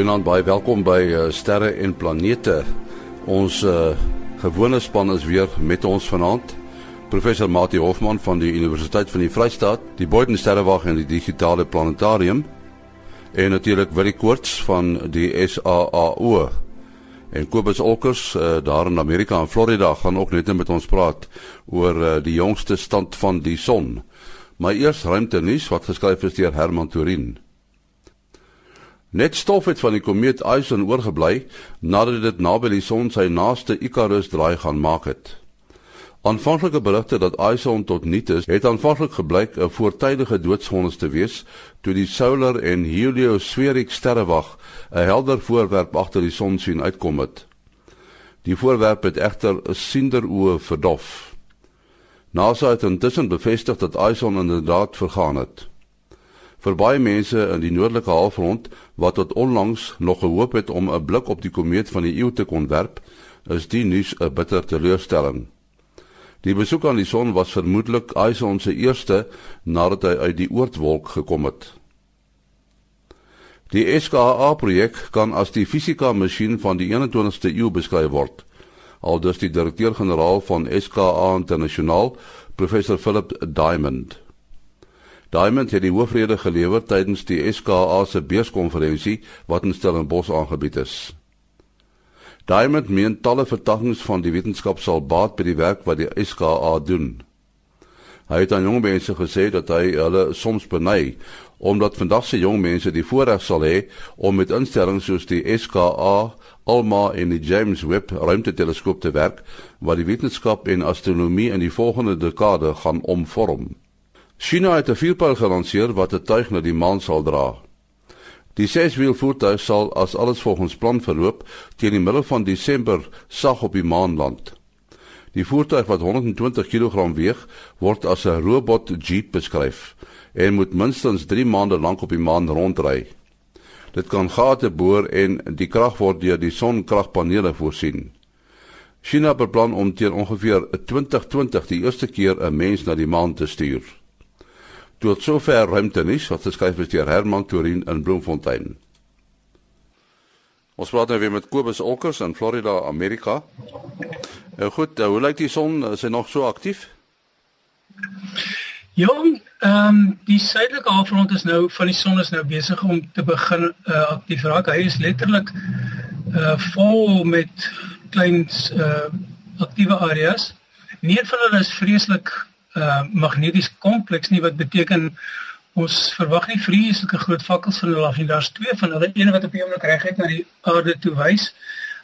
Goeienaand, baie welkom by uh, Sterre en Planete. Ons uh, gewone span is weer met ons vanaand. Professor Mati Hofman van die Universiteit van die Vrystaat, die Boyden Sterrewag en die Digitale Planetarium en natuurlik Willie Koorts van die SAAO. En Kobus Olkers uh, daar in Amerika in Florida gaan ook net met ons praat oor uh, die jongste stand van die son. Maar eers ruimte nuus wat geskryf is deur Herman Turin. Net stof het van die komeet Ison oorgebly nadat dit naby die son sy naaste Icarus draai gaan maak het. Aanvanklike berigte dat Ison tot niet is, het aanvanklik gebleik 'n voortydige doodsvonnis te wees toe die Solar en Heliospheric sterrewag 'n helder voorwerp agter die son sien uitkom het. Die voorwerp het egter 'n sinderoë verdof. NASA het intussen bevestig dat Ison inderdaad vergaan het. Vir baie mense in die noordelike halfrond wat tot onlangs nog gehoop het om 'n blik op die komeet van die eeu te kon werp, is die nuus 'n bitter teleurstelling. Die besoek aan die son was vermoedelik Ison se eerste nadat hy uit die oortwolk gekom het. Die SKA projek kan as die fisika masjien van die 21ste eeu beskryf word. Aldus die direkteur-generaal van SKA Internasionaal, professor Philip Diamond. Diamond het die hoofrede gelewer tydens die SKA se beurskonferensie wat in Stellenbosch aangebied is. Diamond meen talle vertakkings van die wetenskap sal baat by die werk wat die SKA doen. Hy het aan jong mense gesê dat hy hulle soms beny omdat vandag se jong mense die voorreg sal hê om met instellings soos die SKA, ALMA en die James Webb ruimteteleskoop te werk wat die wetenskap en astronomie in die volgende dekade gaan omvorm. China het 'n vierpyl gelanseer wat 'n tuig na die maan sal dra. Die seswiel voertuig sal as alles volgens plan verloop teen die middel van Desember sag op die maan land. Die voertuig wat 120 kg weeg, word as 'n robot jeep beskryf en moet minstens 3 maande lank op die maan rondry. Dit kan gate boor en die krag word deur die sonkragpanele voorsien. China beplan om teen ongeveer 2020 die eerste keer 'n mens na die maan te stuur. Tot sover ruimte nie, wat geskryf is deur Herman Torin in Bloemfontein. Ons praat nou weer met Kobus Olkers in Florida, Amerika. Nou goed, uh, hoe lyk die son? Is hy nog so aktief? Ja, ehm um, die suidelike halfrond is nou van die son is nou besig om te begin uh, aktief raak. Hy is letterlik uh vol met klein uh aktiewe areas. Nie van hulle is vreeslik uh magneties kompleks nie wat beteken ons verwag nie vreeslike groot vakkels van hulle af nie. Daar's twee van hulle, een wat op die oomblik reguit na die aarde toe wys.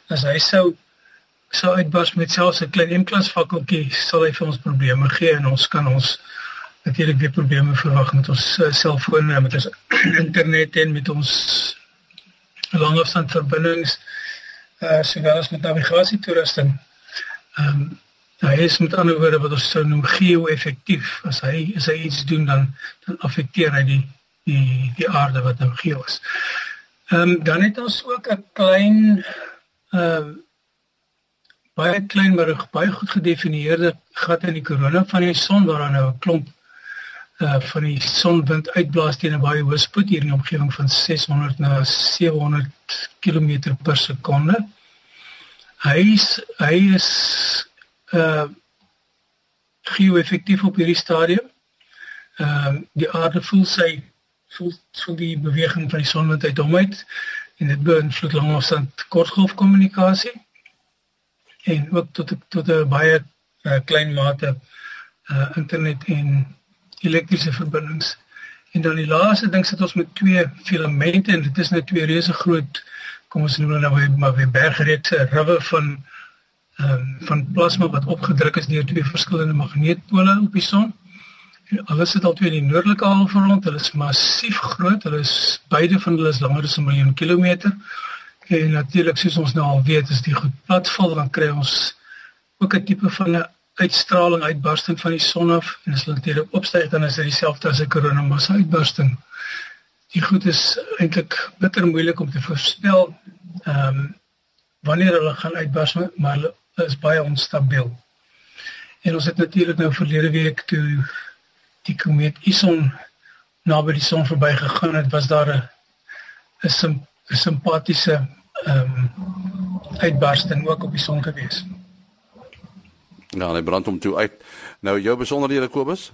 As hy sou sou uitbars met selfs 'n klein M-klas fakkeltjie, sal hy vir ons probleme gee en ons kan ons natuurlik weer probleme verwag met ons uh, selfone en met ons internet en met ons langafstandverbindings uh sowel as met navigasietoerusting. Ehm um, hy is met ander woorde wat ons sou noem geo-effektief. As hy as hy iets doen dan dan affekteer hy die die die aarde wat nou geo is. Ehm um, dan het ons ook 'n klein ehm uh, baie klein maar baie goed gedefinieerde gat in die korona van die son waar dan nou 'n klomp uh van die sonwind uitblaas teen 'n baie hoë spoed hier in die omgewing van 600 na 700 km per sekonde. Hy is hy is uh geo-effektief op hierdie stadium. Ehm uh, die aarde voel sy voel so die beweging van die son wat uit hom uit en dit beïnvloed langafstand kortgolfkommunikasie en ook tot tot 'n baie uh, klein mate uh internet en elektriese verbindings. En dan die laaste ding sit ons met twee filamente en dit is net twee reuse groot kom ons noem hulle nou maar weer bergreekse riwe van ehm um, van plasma wat opgedruk is deur twee verskillende magneetpole op die son. En alles sit al twee in die noordelike halfrond. Hulle is massief groot. Hulle is beide van hulle is langer as 'n miljoen kilometer. En natuurlik soos ons nou al weet, as die goed platval, dan kry ons ook 'n tipe van 'n uitstraling uitbarsting van die son af en as hulle natuurlik opstyg dan is dit dieselfde as 'n koronamassa uitbarsting. Die goed is eintlik bitter moeilik om te voorspel ehm um, wanneer hulle gaan uitbars maar hulle is baie onstabiel. En ons het natuurlik nou verlede week toe die komeet Ison naby die son verbygegaan het, was daar 'n 'n simpatiese ehm um, uitbarsting ook op die son gewees. Ja, hy brand hom toe uit. Nou jou besonderhede Kobus?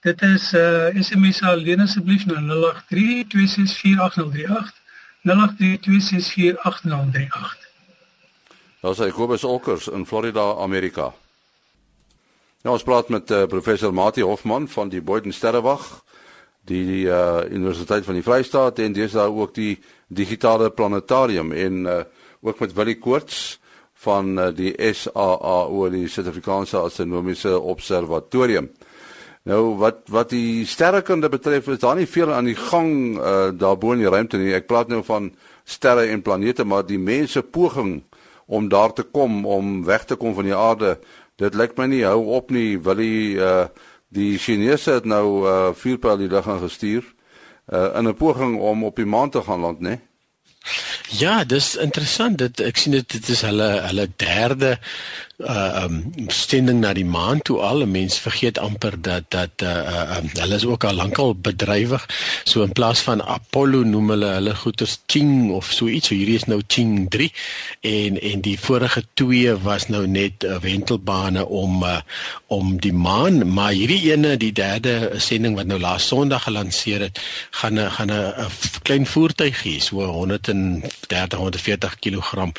Dit is uh SMS alleen asseblief na 083 2648038. 0832648038. Daar sê Kobus Olkers in Florida, Amerika. Nou ons praat met uh, professor Mati Hofman van die Boyden Sterrewag, die, uh Universiteit van die Vrystaat en dis daar ook die digitale planetarium en uh ook met Willie Koorts van uh, die SAA die Suid-Afrikaanse Astronomiese Observatorium. Nou wat wat die sterrekunde betref is daar nie veel aan die gang uh, daarbo in die ruimte nie. Ek praat nou van sterre en planete, maar die mense poging om daar te kom om weg te kom van die aarde, dit lyk my nie hou op nie. Wil die uh, die Chinese het nou uh, vier pyl die lug aangestuur uh, in 'n poging om op die maan te gaan land, né? Ja, dis interessant. Dit ek sien dit dit is hulle hulle derde uh um stending na die maan toe al. Mense vergeet amper dat dat uh um, hulle is ook al lankal bedrywig. So in plaas van Apollo noem hulle hulle goeters Ching of so iets. So hierdie is nou Ching 3 en en die vorige twee was nou net uh, wentelbane om uh, om die maan. Maar hierdie ene die derde sending wat nou laas Sondag gelanseer het gaan gaan 'n klein voertuig hê. So 130 140 kg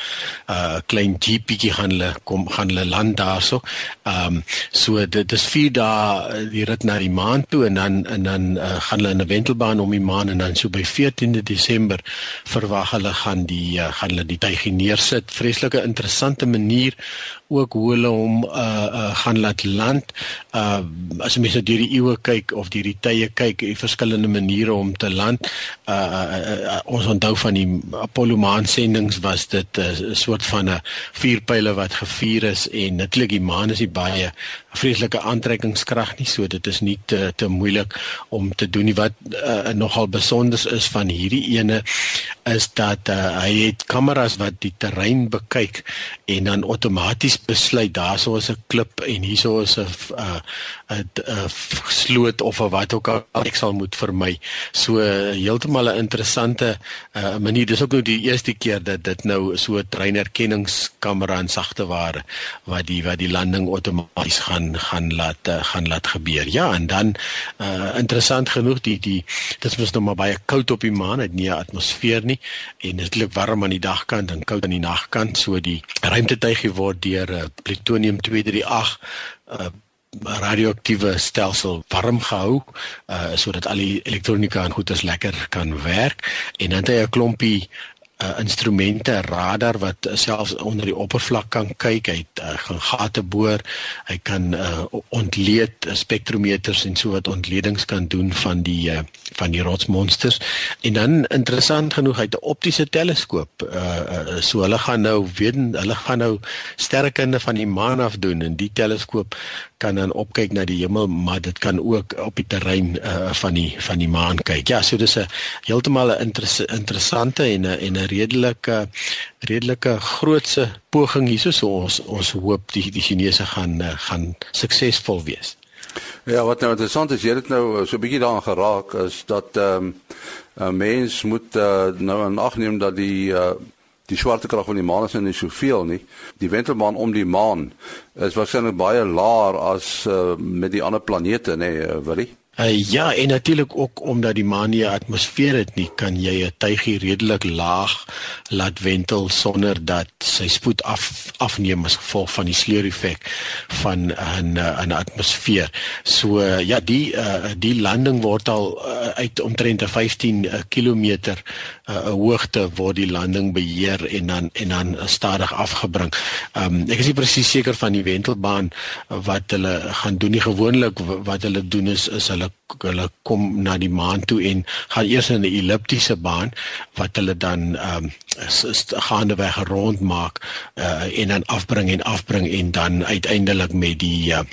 uh klein jeepie gaan hulle kom gaan van hulle land daarso. Ehm um, so dit is 4 dae eh, die rit na die maan toe en dan en dan uh, gaan hulle in 'n wentelbaan om die maan en dan so by 14de Desember verwag hulle gaan die uh, gaan hulle die tuig neersit. Vreeslike interessante manier ook hoe hulle hom uh, uh gaan laat land. Uh as mense deur die eeue kyk of deur die tye kyk, die verskillende maniere om te land. Uh, uh, uh ons onthou van die Apollo maansendings was dit 'n uh, soort van 'n vuurpyle wat gevuur is en natuurlik die maan is baie vreeslike aantrekkingskrag nie so dit is nie te te moeilik om te doen nie wat uh, nogal besonder is van hierdie ene is dat uh, hy het kameras wat die terrein bekyk en dan outomaties besluit daarso is 'n klip en hierso is 'n 'n 'n sloot of wat ook al ek sal moet vermy. So heeltemal 'n interessante uh, manier. Dis ook nou die eerste keer dat dit nou so 'n treinerkenningskamera en sagte ware wat die wat die landing outomaties gaan gaan laat uh, gaan laat gebeur. Ja, en dan uh, interessant genoeg die die dit is nog maar baie koud op die maan, het nie 'n atmosfeer nie en dit loop warm aan die dagkant en koud aan die nagkant, so die ruimtetuigie word deur uh, plutonium 238 uh, radioaktiewe stelsel warm gehou uh, sodat al die elektronika en goeders lekker kan werk. En dan het hy 'n klompie uh, instrumente, radar wat selfs onder die oppervlak kan kyk. Hy uh, gaan gate boor. Hy kan uh, ontleed spektrometers en so wat ontledings kan doen van die uh, van die rotsmonsters. En dan interessant genoeg hy 'n optiese teleskoop. Uh, uh, so hulle gaan nou weet hulle gaan nou sterrekunde van die maan af doen en die teleskoop kan dan opkyk na die hemel, maar dit kan ook op die terrein uh, van die van die maan kyk. Ja, so dis 'n heeltemal 'n inter interessante en 'n en 'n redelike redelike grootse poging hierso so ons ons hoop die die Chinese gaan uh, gaan suksesvol wees. Ja, wat nou interessant is, jy het nou so 'n bietjie daaraan geraak is dat ehm um, 'n mens moet uh, nou aan ag neem dat die uh, die swaartekrag van die maan is nou nie soveel nie. Die wentelbaan om die maan is waarskynlik baie laer as uh, met die ander planete, nê, nee, Willie? Uh, ja, en natuurlik ook omdat die maan nie 'n atmosfeer het nie, kan jy 'n tuigie redelik laag laat wentel sonder dat sy spoed af afneem as gevolg van die sleureffek van 'n 'n atmosfeer. So uh, ja, die uh, die landing word al uh, uit omtrent 15 km 'n uh, hoogte word die landing beheer en dan en dan stadig afgebring. Um, ek is nie presies seker van die wentelbaan wat hulle gaan doen nie. Gewoonlik wat hulle doen is is hulle hulle kom na die maan toe en gaan eers in 'n elliptiese baan wat hulle dan ehm um, gaande weg rond maak uh, en dan afbring en afbring en dan uiteindelik met die uh,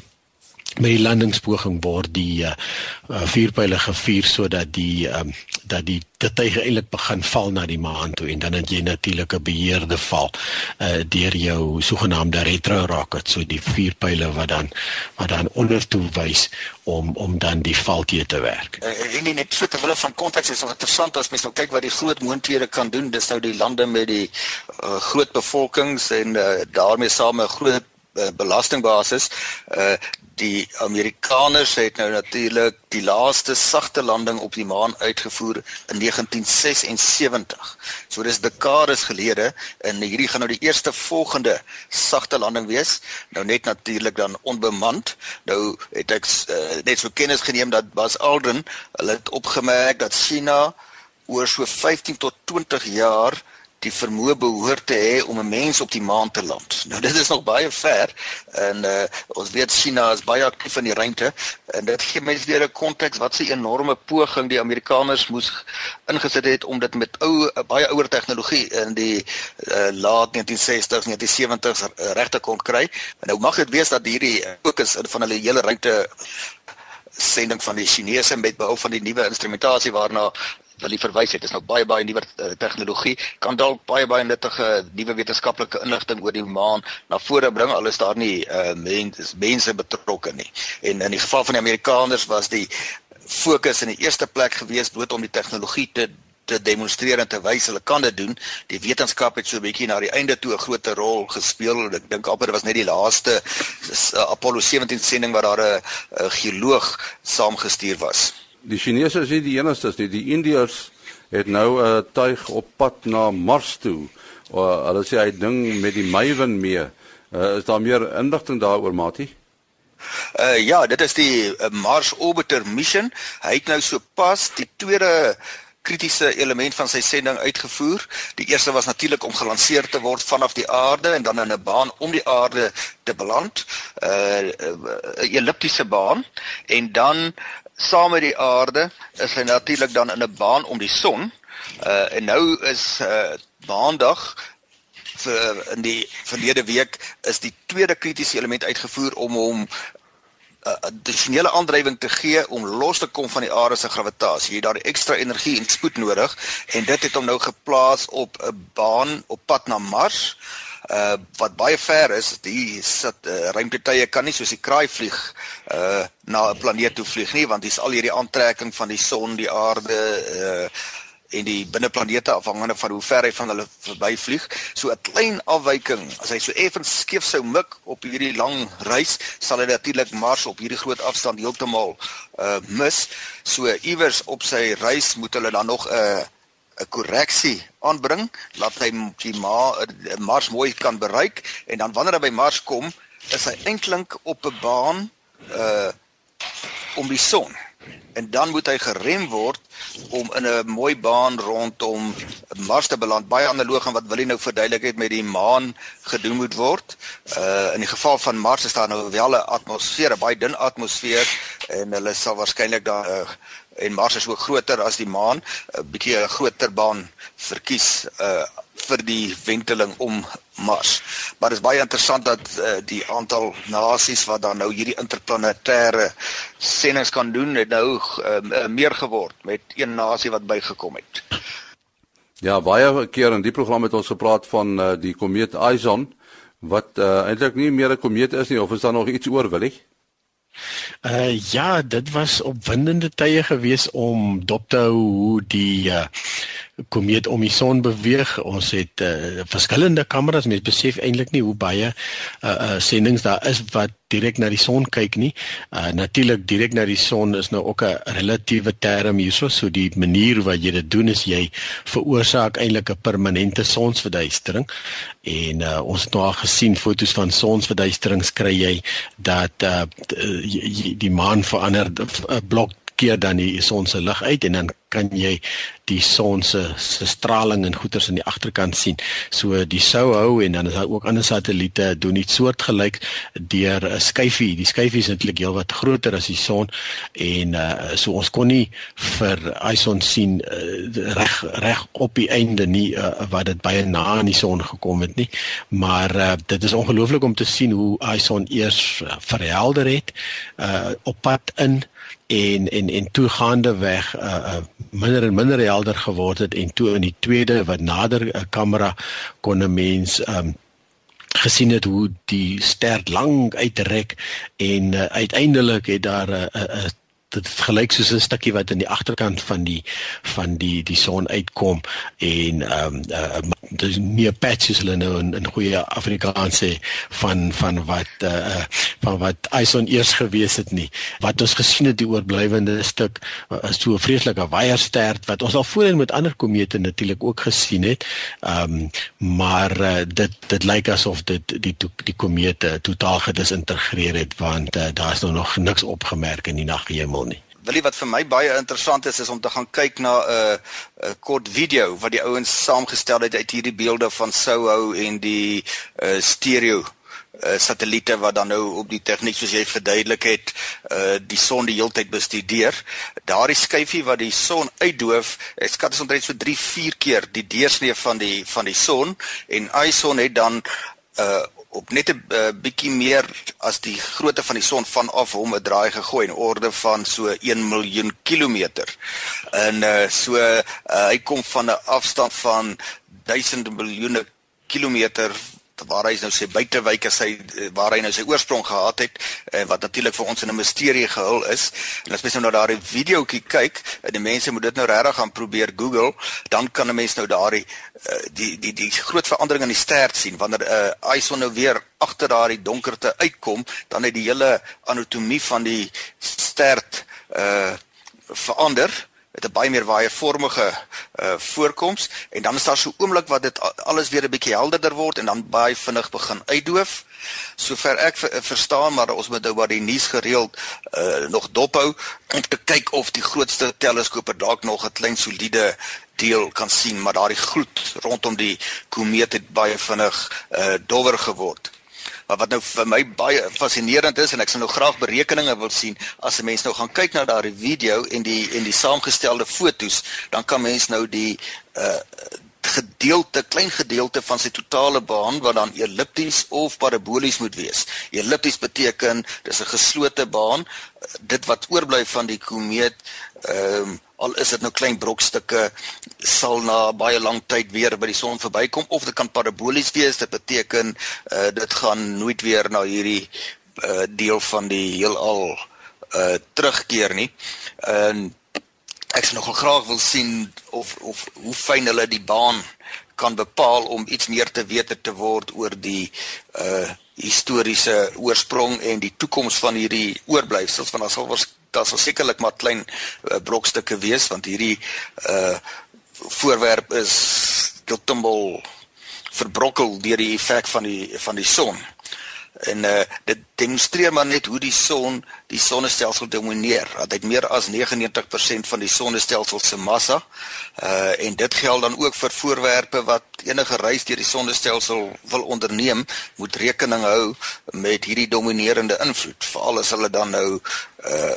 met die landingspoging word die uh, vuurpyle gevuur sodat die um, dat die dit eintlik begin val na die maan toe en dan het jy natuurlik 'n beheerde val uh, deur jou sogenaamde retro rocket so die vuurpyle wat dan wat dan onder toe wys om om dan die val te te werk. Uh, en net so terwyl van konteks is interessant as mens nou kyk wat die groot moonthede kan doen dis nou die lande met die uh, groot bevolkings en uh, daarmee saam 'n groot belastingbasis uh die Amerikaners het nou natuurlik die laaste sagte landing op die maan uitgevoer in 1976. So dis dekades gelede en hierdie gaan nou die eerste volgende sagte landing wees. Nou net natuurlik dan onbemand. Nou het ek uh, net so kennis geneem dat Buzz Aldrin hulle het opgemerk dat China oor so 15 tot 20 jaar die vermoë behoort te hê om 'n mens op die maan te land. Nou dit is nog baie ver en uh, ons weet China is baie aktief in die ruimte en dit gee mense weer 'n konteks wat 'n enorme poging die Amerikaners moes ingesit het om dit met ou baie ouer tegnologie in die uh, laat 1960s, 1970s regte kon kry. En nou mag dit wees dat hierdie fokus van hulle hele ruimte sending van die Chinese met behulp van die nuwe instrumentasie waarna wat jy verwys het is nou baie baie nuwe uh, tegnologie kan dalk baie baie nuttige nuwe wetenskaplike inligting oor die maan na vore bring al is daar nie uh, mense mense betrokke nie en in die geval van die Amerikaners was die fokus in die eerste plek gewees bloot om die tegnologie te te demonstreer en te wys hulle kan dit doen. Die wetenskap het so 'n bietjie na die einde toe 'n groot rol gespeel. Ek dink amper dit was net die laaste Apollo 17 sending waar daar 'n geoloog saamgestuur was die Chinese is nie die enigstes nie. Die Indiërs het nou 'n uh, tuig op pad na Mars toe. Uh, hulle sê hy ding met die Maven mee. Uh, is daar meer inligting daaroor, Matie? Uh ja, dit is die uh, Mars Orbiter mission. Hy het nou sopas die tweede kritiese element van sy sending uitgevoer. Die eerste was natuurlik om gelanseer te word vanaf die aarde en dan in 'n baan om die aarde te beland. Uh 'n elliptiese baan en dan saam met die aarde is hy natuurlik dan in 'n baan om die son. Uh en nou is uh maandag vir in die verlede week is die tweede kritiese element uitgevoer om hom 'n uh, addisionele aandrywing te gee om los te kom van die aarde se gravitasie. Jy het daar ekstra energie en spoed nodig en dit het hom nou geplaas op 'n baan op pad na Mars uh wat baie ver is die sit uh, ruimtetuie kan nie soos die kraai vlieg uh na 'n planeet toe vlieg nie want dis al hierdie aantrekking van die son, die aarde uh en die binneplanete afhangende van hoe ver hy van hulle verbyvlieg. So 'n klein afwyking, as hy so effens skeef sou mik op hierdie lang reis, sal hy natuurlik Mars op hierdie groot afstand heeltemal uh mis. So iewers op sy reis moet hulle dan nog 'n uh, 'n korreksie aanbring laat hy die ma Mars mooi kan bereik en dan wanneer hy by Mars kom is hy eintlik op 'n baan uh om die son en dan moet hy gerem word om in 'n mooi baan rondom Mars te beland. Baie analoog aan wat Willie nou verduidelik het met die maan gedoen moet word. Uh in die geval van Mars is daar nou wel 'n atmosfeer, 'n baie dun atmosfeer en hulle sal waarskynlik daar uh, en Mars is ook groter as die maan, 'n bietjie 'n groter baan verkies uh vir die wenteling om Mars. Maar dit is baie interessant dat uh, die aantal nasies wat dan nou hierdie interplanetêre sendinge kan doen, het nou uh, meer geword met een nasie wat bygekom het. Ja, baie keer in die program het ons gepraat van uh, die komeet Ison wat uh, eintlik nie meer 'n komeet is nie of is daar nog iets oor wil ek? Uh ja, dit was opwindende tye gewees om dop te hou hoe die uh komeet om die son beweeg. Ons het uh, verskillende kameras, mens besef eintlik nie hoe baie uh, uh sendinge daar is wat direk na die son kyk nie. Uh natuurlik direk na die son is nou ook 'n relatiewe term hierso, so die manier wat jy dit doen is jy veroorsaak eintlik 'n permanente sonsverduistering. En uh ons het nou al gesien fotos van sonsverduisterings kry jy dat uh die, die maan verander 'n blok keer dan die son se lig uit en dan kan jy die son se se straling en goeters in die agterkant sien. So die sou hou en dan is daar ook ander satelliete doen iets soortgelyk deur 'n skyfie. Die skyfie is eintlik heelwat groter as die son en uh, so ons kon nie vir ISON sien uh, reg reg op die einde nie uh, wat dit baie na aan die son gekom het nie. Maar uh, dit is ongelooflik om te sien hoe ISON eers uh, verhelder het uh, op pad in en en en toe gaande weg uh, uh minder en minder helder geword het en toe in die tweede wat nader 'n uh, kamera kon 'n mens um gesien het hoe die ster lank uitrek en uh, uiteindelik het daar 'n uh, uh, dit gelyk soos 'n stukkie wat in die agterkant van die van die die son uitkom en ehm um, uh, dis nie 'n patch is hulle nou in, in goeie Afrikaans sê van van wat uh, van wat Ison eers gewees het nie. Wat ons gesien het die oorblywende stuk is so 'n vreeslike waierstert wat ons al voorheen met ander komete natuurlik ook gesien het. Ehm um, maar uh, dit dit lyk asof dit die die, die komete totaal gedisintegreer het want uh, daar is nou nog niks opgemerk in die naghemel wil nie. Wil jy wat vir my baie interessant is is om te gaan kyk na 'n uh, 'n kort video wat die ouens saamgestel het uit hierdie beelde van SOHO en die uh, stereo uh, satelliete wat dan nou op die tegniek soos jy verduidelik het, uh die son die heeltyd bestudeer. Daardie skyfie wat die son uitdoof, ek skat is omtrent so 3, 4 keer die deursnee van die van die son en ISON het dan uh op net 'n uh, bietjie meer as die grootte van die son vanaf hom 'n draai gegooi in orde van so 1 miljoen kilometer. En uh, so uh, hy kom van 'n afstand van duisende miljoene kilometer waar hy nou sy buitewyke sy waar hy nou sy oorsprong gehad het en wat natuurlik vir ons in 'n misterie gehul is. En as mens nou na daardie videoetjie kyk, en die mense moet dit nou regtig gaan probeer Google, dan kan 'n mens nou daardie eh, die die die groot verandering in die stert sien wanneer uh, eh, ison nou weer agter daardie donkerte uitkom, dan het die hele anatomie van die stert uh verander met 'n baie meer waaiervormige uh voorkoms en dan is daar so oomblik wat dit alles weer 'n bietjie helderder word en dan baie vinnig begin uitdoof. Sover ek ver, verstaan maar ons moet nou maar die nuus gereeld uh nog dophou te kyk of die grootste teleskope dalk nog 'n klein soliede deel kan sien, maar daardie gloed rondom die komeet het baie vinnig uh dowwer geword. Maar wat nou vir my baie fascinerend is en ek sou nou graag berekeninge wil sien as 'n mens nou gaan kyk na daardie video en die en die saamgestelde fotos, dan kan mens nou die uh gedeelte klein gedeelte van sy totale baan wat dan ellipties of parabolies moet wees. Ellipties beteken dis 'n geslote baan. Dit wat oorbly van die komeet ehm um, al is dit nou klein brokstukke sal na baie lank tyd weer by die son verbykom of dit kan parabolies wees dit beteken uh, dit gaan nooit weer na hierdie uh, deel van die heelal uh, terugkeer nie. En ek sou nogal graag wil sien of of hoe fyn hulle die baan kan bepaal om iets meer te weet te word oor die uh historiese oorsprong en die toekoms van hierdie oorblyfsels want daar sal daar sal sekerlik maar klein uh, brokstukke wees want hierdie uh voorwerp is totaal verbrokkel deur die effek van die van die son. En uh dit demonstreer maar net hoe die son die sonnestelsel domineer. Dat hy meer as 99% van die sonnestelsel se massa uh en dit geld dan ook vir voorwerpe wat enige reis deur die sonnestelsel wil onderneem, moet rekening hou met hierdie dominerende invloed, veral as hulle dan nou uh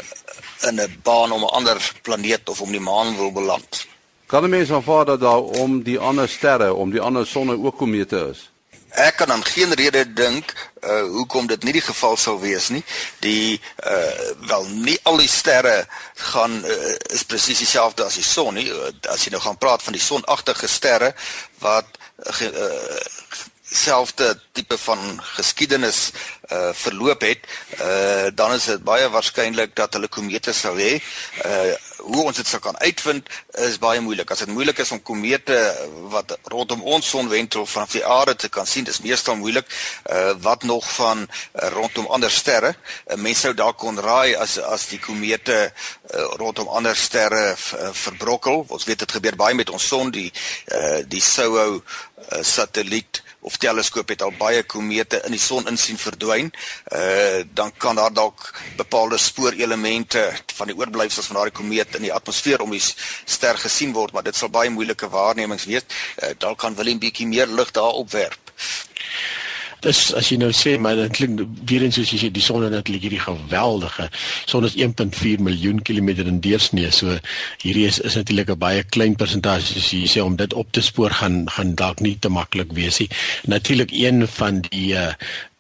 in 'n baan om 'n ander planeet of om die maan wil beland. Kan 'n mens aanvaar dat daar om die ander sterre, om die ander sonne ook komete is? Ek kan dan geen rede dink uh hoekom dit nie die geval sou wees nie. Die uh wel nie al die sterre gaan uh, is presies dieselfde as die son nie. As jy nou gaan praat van die sonagtige sterre wat uh, selfde tipe van geskiedenis uh verloop het, uh dan is dit baie waarskynlik dat hulle komete sou hê. Uh hoe ons dit sou kan uitvind is baie moeilik. As dit moeilik is om komete wat rondom ons son wentel van die aarde te kan sien, dis meestal moeilik. Uh wat nog van uh, rondom ander sterre? Uh, Mense sou dalk kon raai as as die komete uh, rondom ander sterre uh, verbrokkel. Ons weet dit gebeur baie met ons son, die uh die SOHO uh, satelliet of teleskoop het al baie komete in die son insien verdwyn, uh dan kan daar dalk bepaalde spoorelemente van die oorblyfsels van daardie komeet in die atmosfeer om die ster gesien word, maar dit sal baie moeilike waarnemings wees. Uh, dalk kan Willem bietjie meer lig daarop werp. Dis as jy nou sê maar dit klink weer eens soos jy sê die son het natuurlik hierdie geweldige son is 1.4 miljoen kilometer in deursnee so hierdie is is natuurlik 'n baie klein persentasie as jy sê om dit op te spoor gaan gaan dalk nie te maklik wees nie. Natuurlik een van die uh,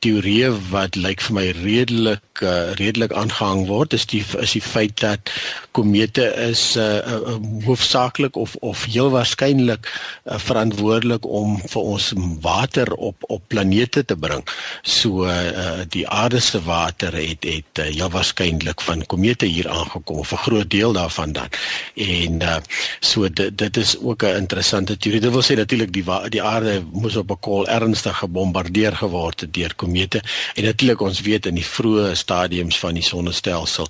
teorie wat lyk vir my redelik uh, redelik aangehang word is die is die feit dat komete is uh, uh, hoofsaaklik of of heel waarskynlik uh, verantwoordelik om vir ons water op op planete te bring. So uh, die aarde se water het het uh, heel waarskynlik van komete hier aangekom of 'n groot deel daarvan dan. En uh, so dit dit is ook 'n interessante teorie. Dit wil sê natuurlik die die aarde moes op 'n kol ernstig gebombardeer geword het deur komete en natuurlik ons weet in die vroeë stadiums van die sonnestelsel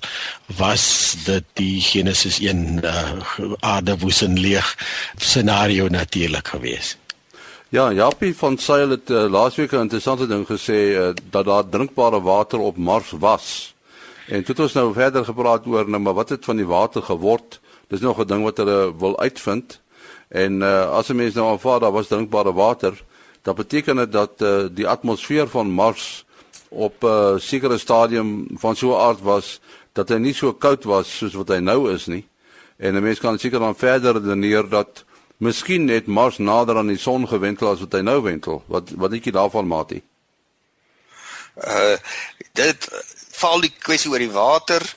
was dit die Genesis 1 uh, aarde woesin leeg scenario natuurlik geweest. Ja, Jappie van Sail het uh, laasweek 'n interessante ding gesê uh, dat daar drinkbare water op Mars was. En toe het ons nou verder gepraat oor nou maar wat het van die water geword? Dis nog 'n ding wat hulle wil uitvind. En uh, as 'n mens nou aanvaar daar was drinkbare water, dan beteken dit dat uh, die atmosfeer van Mars op 'n uh, sekere stadium van so 'n aard was dat hy nie so koud was soos wat hy nou is nie. En 'n mens kan seker dan verder redeneer dat miskien net Mars nader aan die son gewentel as wat hy nou wentel. Wat wat dink jy daarvan, Mati? Uh dit val die kwessie oor die water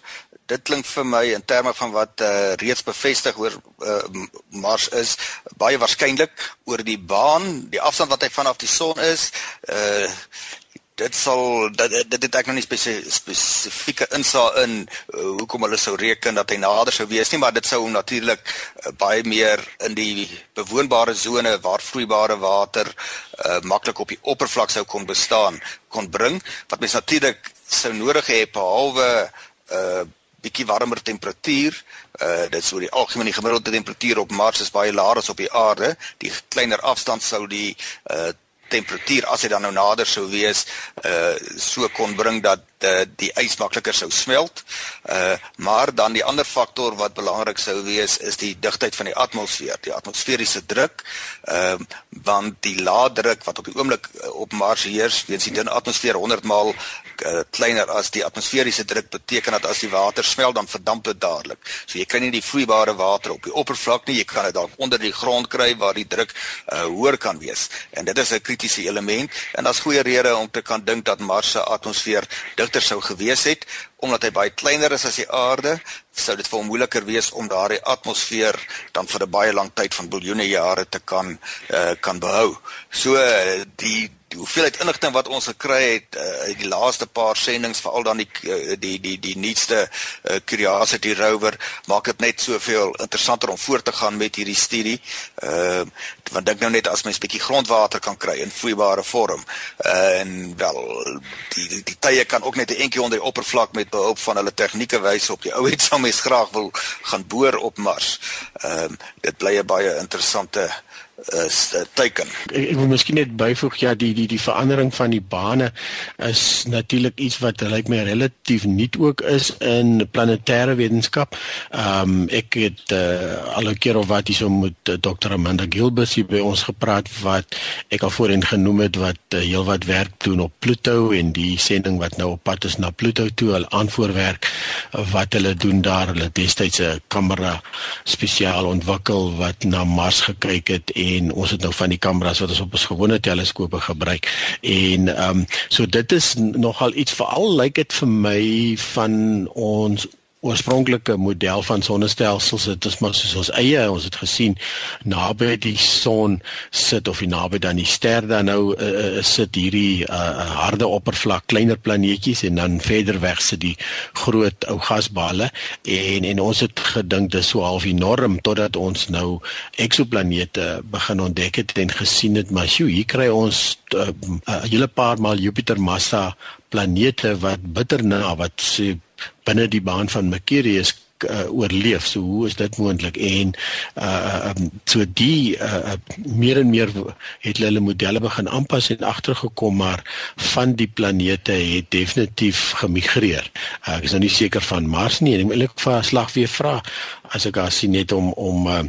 dit klink vir my in terme van wat uh, reeds bevestig oor uh, Mars is baie waarskynlik oor die baan, die afstand wat hy vanaf die son is. Uh dit sal dit dit het ek nog nie spesifieke insaag in uh, hoekom hulle sou reken dat hy nader sou wees nie, maar dit sou natuurlik uh, baie meer in die bewoonbare sone waar vloeibare water uh, maklik op die oppervlak sou kon bestaan kon bring wat mens natuurlik sou nodig hê behalwe uh, bietjie warmer temperatuur. Uh dit sou die algemene gemiddelde temperatuur op Mars is baie laer as op die aarde. Die kleiner afstand sou die uh temperatuur as hy dan nou nader sou wees uh so kon bring dat uh, die ys makliker sou smelt. Uh maar dan die ander faktor wat belangrik sou wees is die digtheid van die atmosfeer, die atmosferiese druk. Ehm uh, want die lae druk wat op die oomblik op Mars heers, weens die dunne atmosfeer 100 maal uh, kleiner as die atmosferiese druk beteken dat as die water smelt dan verdamp dit dadelik. So jy kry nie die vloeibare water op die oppervlak nie, jy kan dit dalk onder die grond kry waar die druk uh, hoër kan wees. En dit is 'n kritiese element en daar's goeie redes om te kan dink dat Mars se atmosfeer digter sou gewees het omdat hy baie kleiner is as die aarde, sou dit vir hom moeiliker wees om daardie atmosfeer dan vir 'n baie lang tyd van biljoene jare te kan uh, kan behou. So die die hoeveelheid inligting wat ons gekry het uh, uit die laaste paar sendinge veral dan die uh, die die die nuutste uh, Curiosity rover maak dit net soveel interessanter om voort te gaan met hierdie studie. Ehm uh, want dink nou net as mens 'n bietjie grondwater kan kry in vloeibare vorm. Uh, en wel die die, die tye kan ook net 'n entjie onder die oppervlak met behulp van hulle tegnieke wys op die ou het sal mens graag wil gaan boor op Mars. Ehm uh, dit bly 'n baie interessante 'n uh, teken. Ek, ek wil miskien net byvoeg ja die die die verandering van die bane is natuurlik iets wat lyk my relatief nuut ook is in planetêre wetenskap. Ehm um, ek het uh, al 'n keer of wat hierso met uh, Dr. Amanda Gilbert hier by ons gepraat wat ek al voorheen genoem het wat uh, heelwat werk doen op Pluto en die sending wat nou op pad is na Pluto toe, al aanvoerwerk uh, wat hulle doen daar. Hulle destyds 'n kamera spesiaal ontwikkel wat na Mars gekyk het en ons het nou van die kameras wat ons op ons gewone teleskope gebruik en ehm um, so dit is nogal iets veral lyk like dit vir my van ons oorspronklike model van sonnestelsels dit is maar soos ons eie ons het gesien naby die son sit of naby dan die ster dan nou uh, sit hierdie uh, harde oppervlak kleiner planeetjies en dan verder weg sit die groot ou gasballe en en ons het gedink dis so half enorm totdat ons nou eksoplanete begin ontdek het en gesien het maar sjoe hier kry ons 'n uh, uh, hele paar maal Jupiter massa planete wat bitter na wat sê binne die baan van Mercurius uh, oorleef. So hoe is dit moontlik? En uh um, so die uh meer en meer het hulle hulle modelle begin aanpas en agtergekom maar van die planete het definitief gemigreer. Uh, ek is nou nie seker van Mars nie. Ek wil ek vir 'n slag weer vra as ek as sien net om om uh,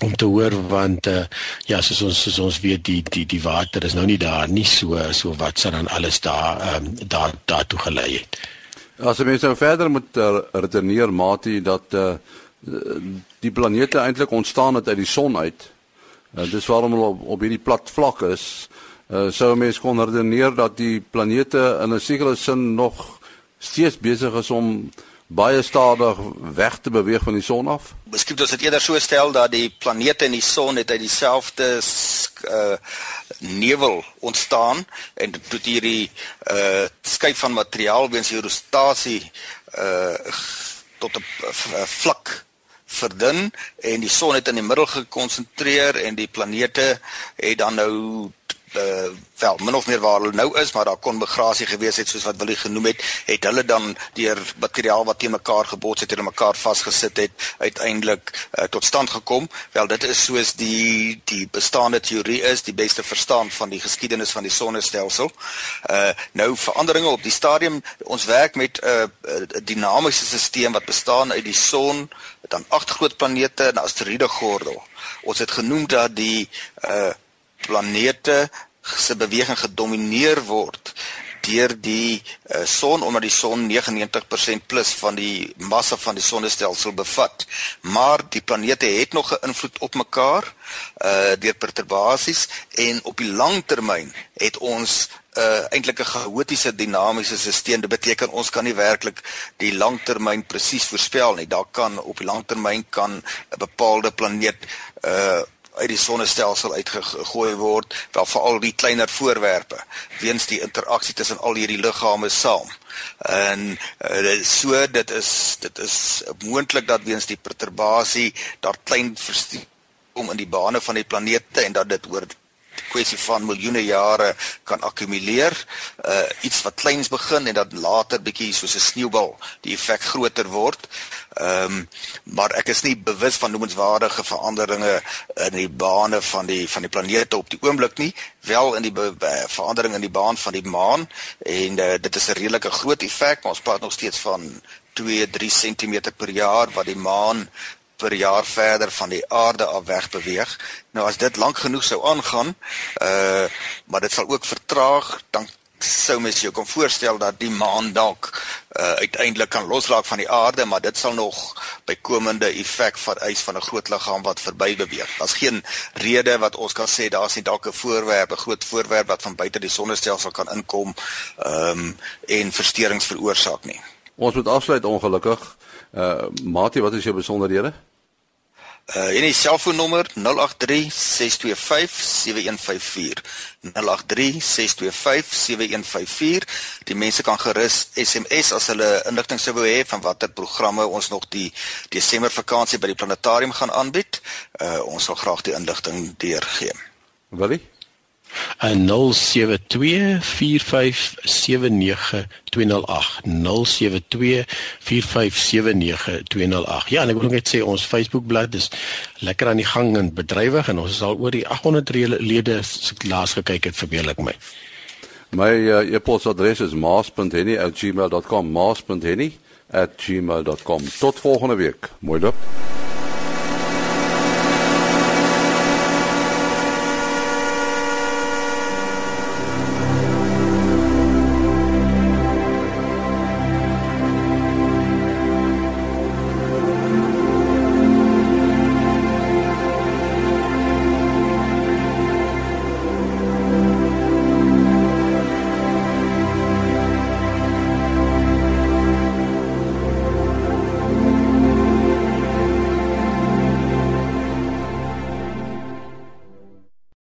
om te hoor want uh, ja soos ons soos ons weet die die die water is nou nie daar nie so so wat sal dan alles daar um, daar daartoe gelei het. As jy mens nou verder moet uh, redeneer mate dat uh, die planete eintlik ontstaan het uit die son uit. Uh, dis waarom hulle op, op hierdie plat vlak is. Uh, sou mens kon redeneer dat die planete in 'n sekere sin nog steeds besig is om baie stadig weg te beweeg van die son af? Miskien moet ons dit eerder so stel dat die planete en die son het uit dieselfde uh nevel ontstaan en het hierdie uh skuif van materiaal weens die rotasie uh tot 'n vlak verdun en die son het in die middel gekonsentreer en die planete het dan nou uh wel min of meer waar hulle nou is, maar daar kon migrasie gewees het soos wat Willie genoem het, het hulle dan deur materiaal wat teen mekaar gebots het en mekaar vasgesit het, uiteindelik uh, tot stand gekom. Wel dit is soos die die bestaande teorie is, die beste verstaan van die geskiedenis van die sonnestelsel. Uh nou veranderinge op die stadium, ons werk met 'n uh, dinamiese stelsel wat bestaan uit die son, dan agt groot planete en asteroïde gordel. Ons het genoem dat die uh planete se beweging gedomeineer word deur die uh, son omdat die son 99% plus van die massa van die sonnestelsel bevat. Maar die planete het nog 'n invloed op mekaar uh deur perturbasies en op die lang termyn het ons 'n uh, eintlik 'n chaotiese dinamiese stelsel. Dit beteken ons kan nie werklik die langtermyn presies voorspel nie. Daar kan op die langtermyn kan 'n bepaalde planeet uh uit die sonnestelsel uitgegooi word, wel veral die kleiner voorwerpe weens die interaksie tussen al hierdie liggame saam. En uh, so dit is dit is moontlik dat weens die perturbasie daar klein verstuiwing om in die bane van die planete en dat dit oor kwessie van miljoene jare kan akkumuleer uh iets wat kleins begin en dan later bietjie soos 'n sneeubal die effek groter word. Ehm um, maar ek is nie bewus van noemenswaardige veranderinge in die bane van die van die planete op die oomblik nie, wel in die verandering in die baan van die maan en uh, dit is 'n redelike groot effek, maar ons praat nog steeds van 2-3 cm per jaar wat die maan per jaar verder van die aarde af weg beweeg. Nou as dit lank genoeg sou aangaan, uh maar dit sal ook vertraag, dan sou mens jou kan voorstel dat die maan dalk uh, uiteindelik kan loslaat van die aarde, maar dit sal nog bykomende effek vereis van 'n groot liggaam wat verby beweeg. Daar's geen rede wat ons kan sê daar's nie dalk 'n voorwerp, 'n groot voorwerp wat van buite die sonnestelsel kan inkom ehm um, en versteurings veroorsaak nie. Ons moet afsluit ongelukkig. Uh Mati, wat is jou besonderhede? Uh en die selfoonnommer 0836257154. 0836257154. Die mense kan gerus SMS as hulle inligting sou wou hê van watter programme ons nog die Desember vakansie by die planetarium gaan aanbied. Uh ons sal graag die inligting deurgee. Willie? 072 4579208 Ja, en ek wil net sê ons Facebookblad is lekker aan die gang en bedrywig en ons is al oor die 800 lede laas gekyk het verbeel ek my. My uh, e-posadres is maas.henny@gmail.com maas.henny@gmail.com Tot volgende week. Mooi dop.